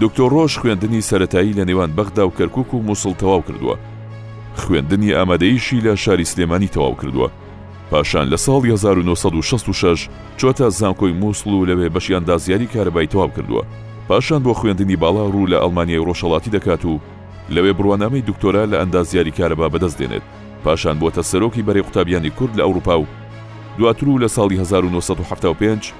دکتۆر ڕۆژ خوێندنی سەرەتایی لە نێوان بەغدا و کەرکوک و موسڵ تەواو کردووە. خوێندنی ئامادەییشی لە شاری سلێمانی تەواو کردووە. پاشان لە ساڵی 1966 چۆتە زانکۆی موسڵ و لەوێ بەشی ئەندازیاری کارەبای تەواو کردووە. پاشان بۆ خوێندنی باڵا ڕوو لە ئەڵمانیای ڕۆژهەڵاتی دەکات و لەوێ بڕوانامەی دکتۆرا لە ئەندازیاری کارەبا بەدەست دێنێت. پاشان بۆتە سەرۆکی بەرەی قوتابیانی کورد لە ئەوروپا و دواتر و لە ساڵی 1975،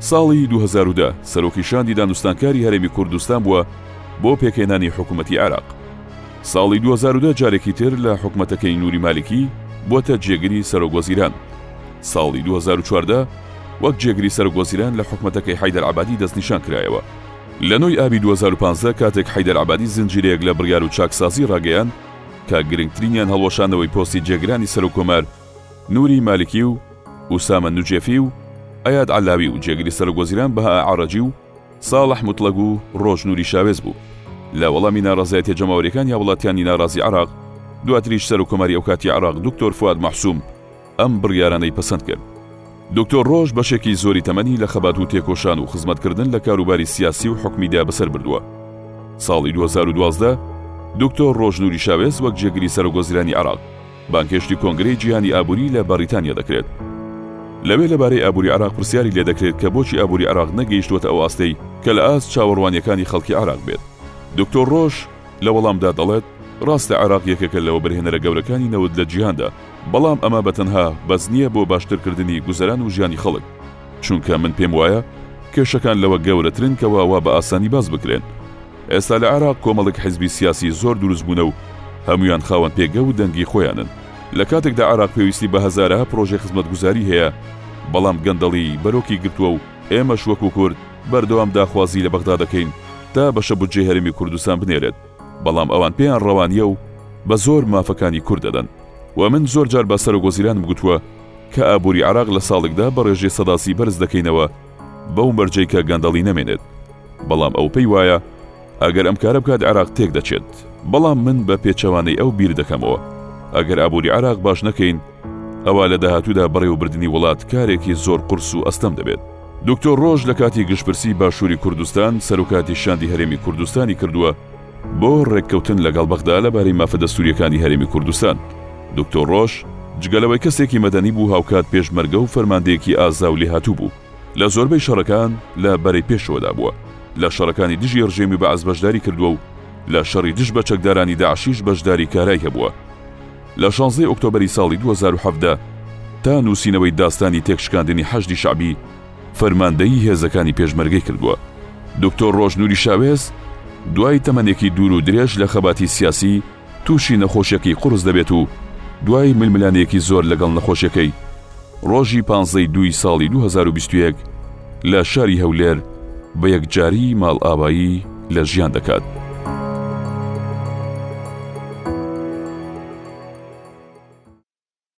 ساڵی دوو هەزار و دە سەرۆکی شاندی دانوستانکاری هەرێمی کوردستان بووە بۆ پێکهێنانی حکومەتی عێراق. ساڵی دوو هەزار و دە جارێکی تر لە حکومەتەکەی نوری مالیکی بووەتە جێگری سەرۆک وەزیران. ساڵی دوو هەزار و چواردە وەک جێگری سەرۆک وەزیران لە حکومەتەکەی حەیدەر عەبادی دەستنیشان کرایەوە. لە نۆی ئابی دوو هەزار و پازدە کاتێک حەیدەر عەبادی زنجیرەیەک لە بڕیار و چاکسازی ڕاگەیاند کە گرنگترینیان هەڵوەشاندنەوەی پۆستی جێگرانی سەرۆککۆمار نوری مالکی و ئوسامە نجێفی و ئەیاد عەلاوی و جێگری سەرۆک وەزیران بەها عەڕەجی و ساڵح موتڵەگ و ڕۆژ نوری شاوێس بوو لە وەڵامی ناڕەزایەتیە جەماوەریەکانی هاوڵاتیانی ناڕازی عێڕاق، دواتریش سەرۆک کۆماری ئەوکاتی عێڕاق دوکتۆر فواد مەحسوم ئەم بڕیارانەی پەسەند کرد. دوکتۆر ڕۆژ بەشێکی زۆری تەمەنی لە خەبات و تێکۆشان و خزمەت کردن لە کاروباری سیاسی و حکومیدا بەسەر بردووە. ساڵی دوو هەزار و دوازدە دوکتۆر ڕۆژ نوری شاوێس وەک جێگری سەرۆک وەزیرانی عێڕاق، بانگهێشتی کۆنگرەی جیهانی ئابووری لە بەڕیتانیا دەکرێت. لەوێ لەبارەی ئابووری عێراق پرسیاری لێدەکرێت کە بۆچی ئابووری عێراق نەگەیشتووەتە ئەو ئاستەی کە لە ئاست چاوەڕوانییەکانی خەڵکی عێراق بێت. دکتۆر ڕۆش لە وەڵامدا دەڵێت، ڕاستە عێراق یەکێکە لە وەبەرهێنەرە گەورەکانی نەوت لە جیهاندا، بەڵام ئەمە بە تەنها بەس نییە بۆ باشترکردنی گوزەران و ژیانی خەڵک، چونکە من پێموایە کێشەکان لەوە گەورەترن کەوا وا بە ئاسانی باس بکرێن. ئێستا لە عێراق کۆمەڵک حیزبی سیاسی زۆر دروست بوونە و هەموویان خاوەن پێگە و دەنگی خۆیانن لە کاتێکدا عێراق پێویستی بە هەزارەها پرۆژەی خزمەتگوزاری هەیە بەڵام گەندەڵی بەرۆکی گرتووە و ئێمەش وەکو کورد بەردەوام داخوازی لە بەغدا دەکەین تا بەشە بودجەی هەرێمی کوردستان بنێرێت بەڵام ئەوان پێیان ڕەوا نییە و بە زۆر مافەکانی کورد دەدەن و من زۆر جار بە سەرۆک وەزیرانم گوتووە کە ئابووری عێراق لە ساڵێکدا بە ڕێژەی سەدا سی بەرز دەکەینەوە بەو مەرجەی کە گەندەڵی نەمێنێت. بەڵام ئەو پێی وایە ئەگەر ئەم کارە بکات عێراق تێکدەچێت. بەڵام من بە پێچەوانەی ئەو بیر دەکەمەوە. ئەگەر ئابووری عێراق باش نەکەین، ئەوا لە داهاتوودا بەڕێوەبردنی وڵات کارێکی زۆر قورس و ئەستەم دەبێت. دکتۆر ڕۆژ لە کاتی گشتپرسی باشووری کوردستان، سەرۆکاتی شاندی هەرێمی کوردستانی کردووە، بۆ ڕێککەوتن لەگەڵ بەغدا لەبارەی مافە دەستوورییەکانی هەرێمی کوردستان. دوکتۆر ڕۆژ، جگە لەوەی کەسێکی مەدەنی بوو هاوکات پێشمەرگە و فەرماندەیەکی ئازا و لێهاتوو بوو. لە زۆربەی شەڕەکان لە بەرەی پێشەوەدا بووە. لە شەڕەکانی دژی ڕژێمی بەعس بەشداری کردووە و لە شەڕی دژ بە چەکدارانی داعشیش بەشداری کارای هەبووە. لە شانزەی ئۆکتۆبەری ساڵی دوو هەزار و حەڤدە تا نووسینەوەی داستانی تێکشکاندنی حەشدی شەعبی، فەرماندەیی هێزەکانی پێشمەرگەی کردووە. دکتۆر ڕۆژنوری شاوێس دوای تەمەنێکی دوور و درێژ لە خەباتی سیاسی تووشی نەخۆشیەکی قوڕس دەبێت و دوای ململانێیەکی زۆر لەگەڵ نەخۆشیەکەی ڕۆژی پانزەی دووی ساڵی دوو هەزار و بیست و یەک لە شاری هەولێر بە یەکجاری ماڵئاوایی لە ژیان دەکات.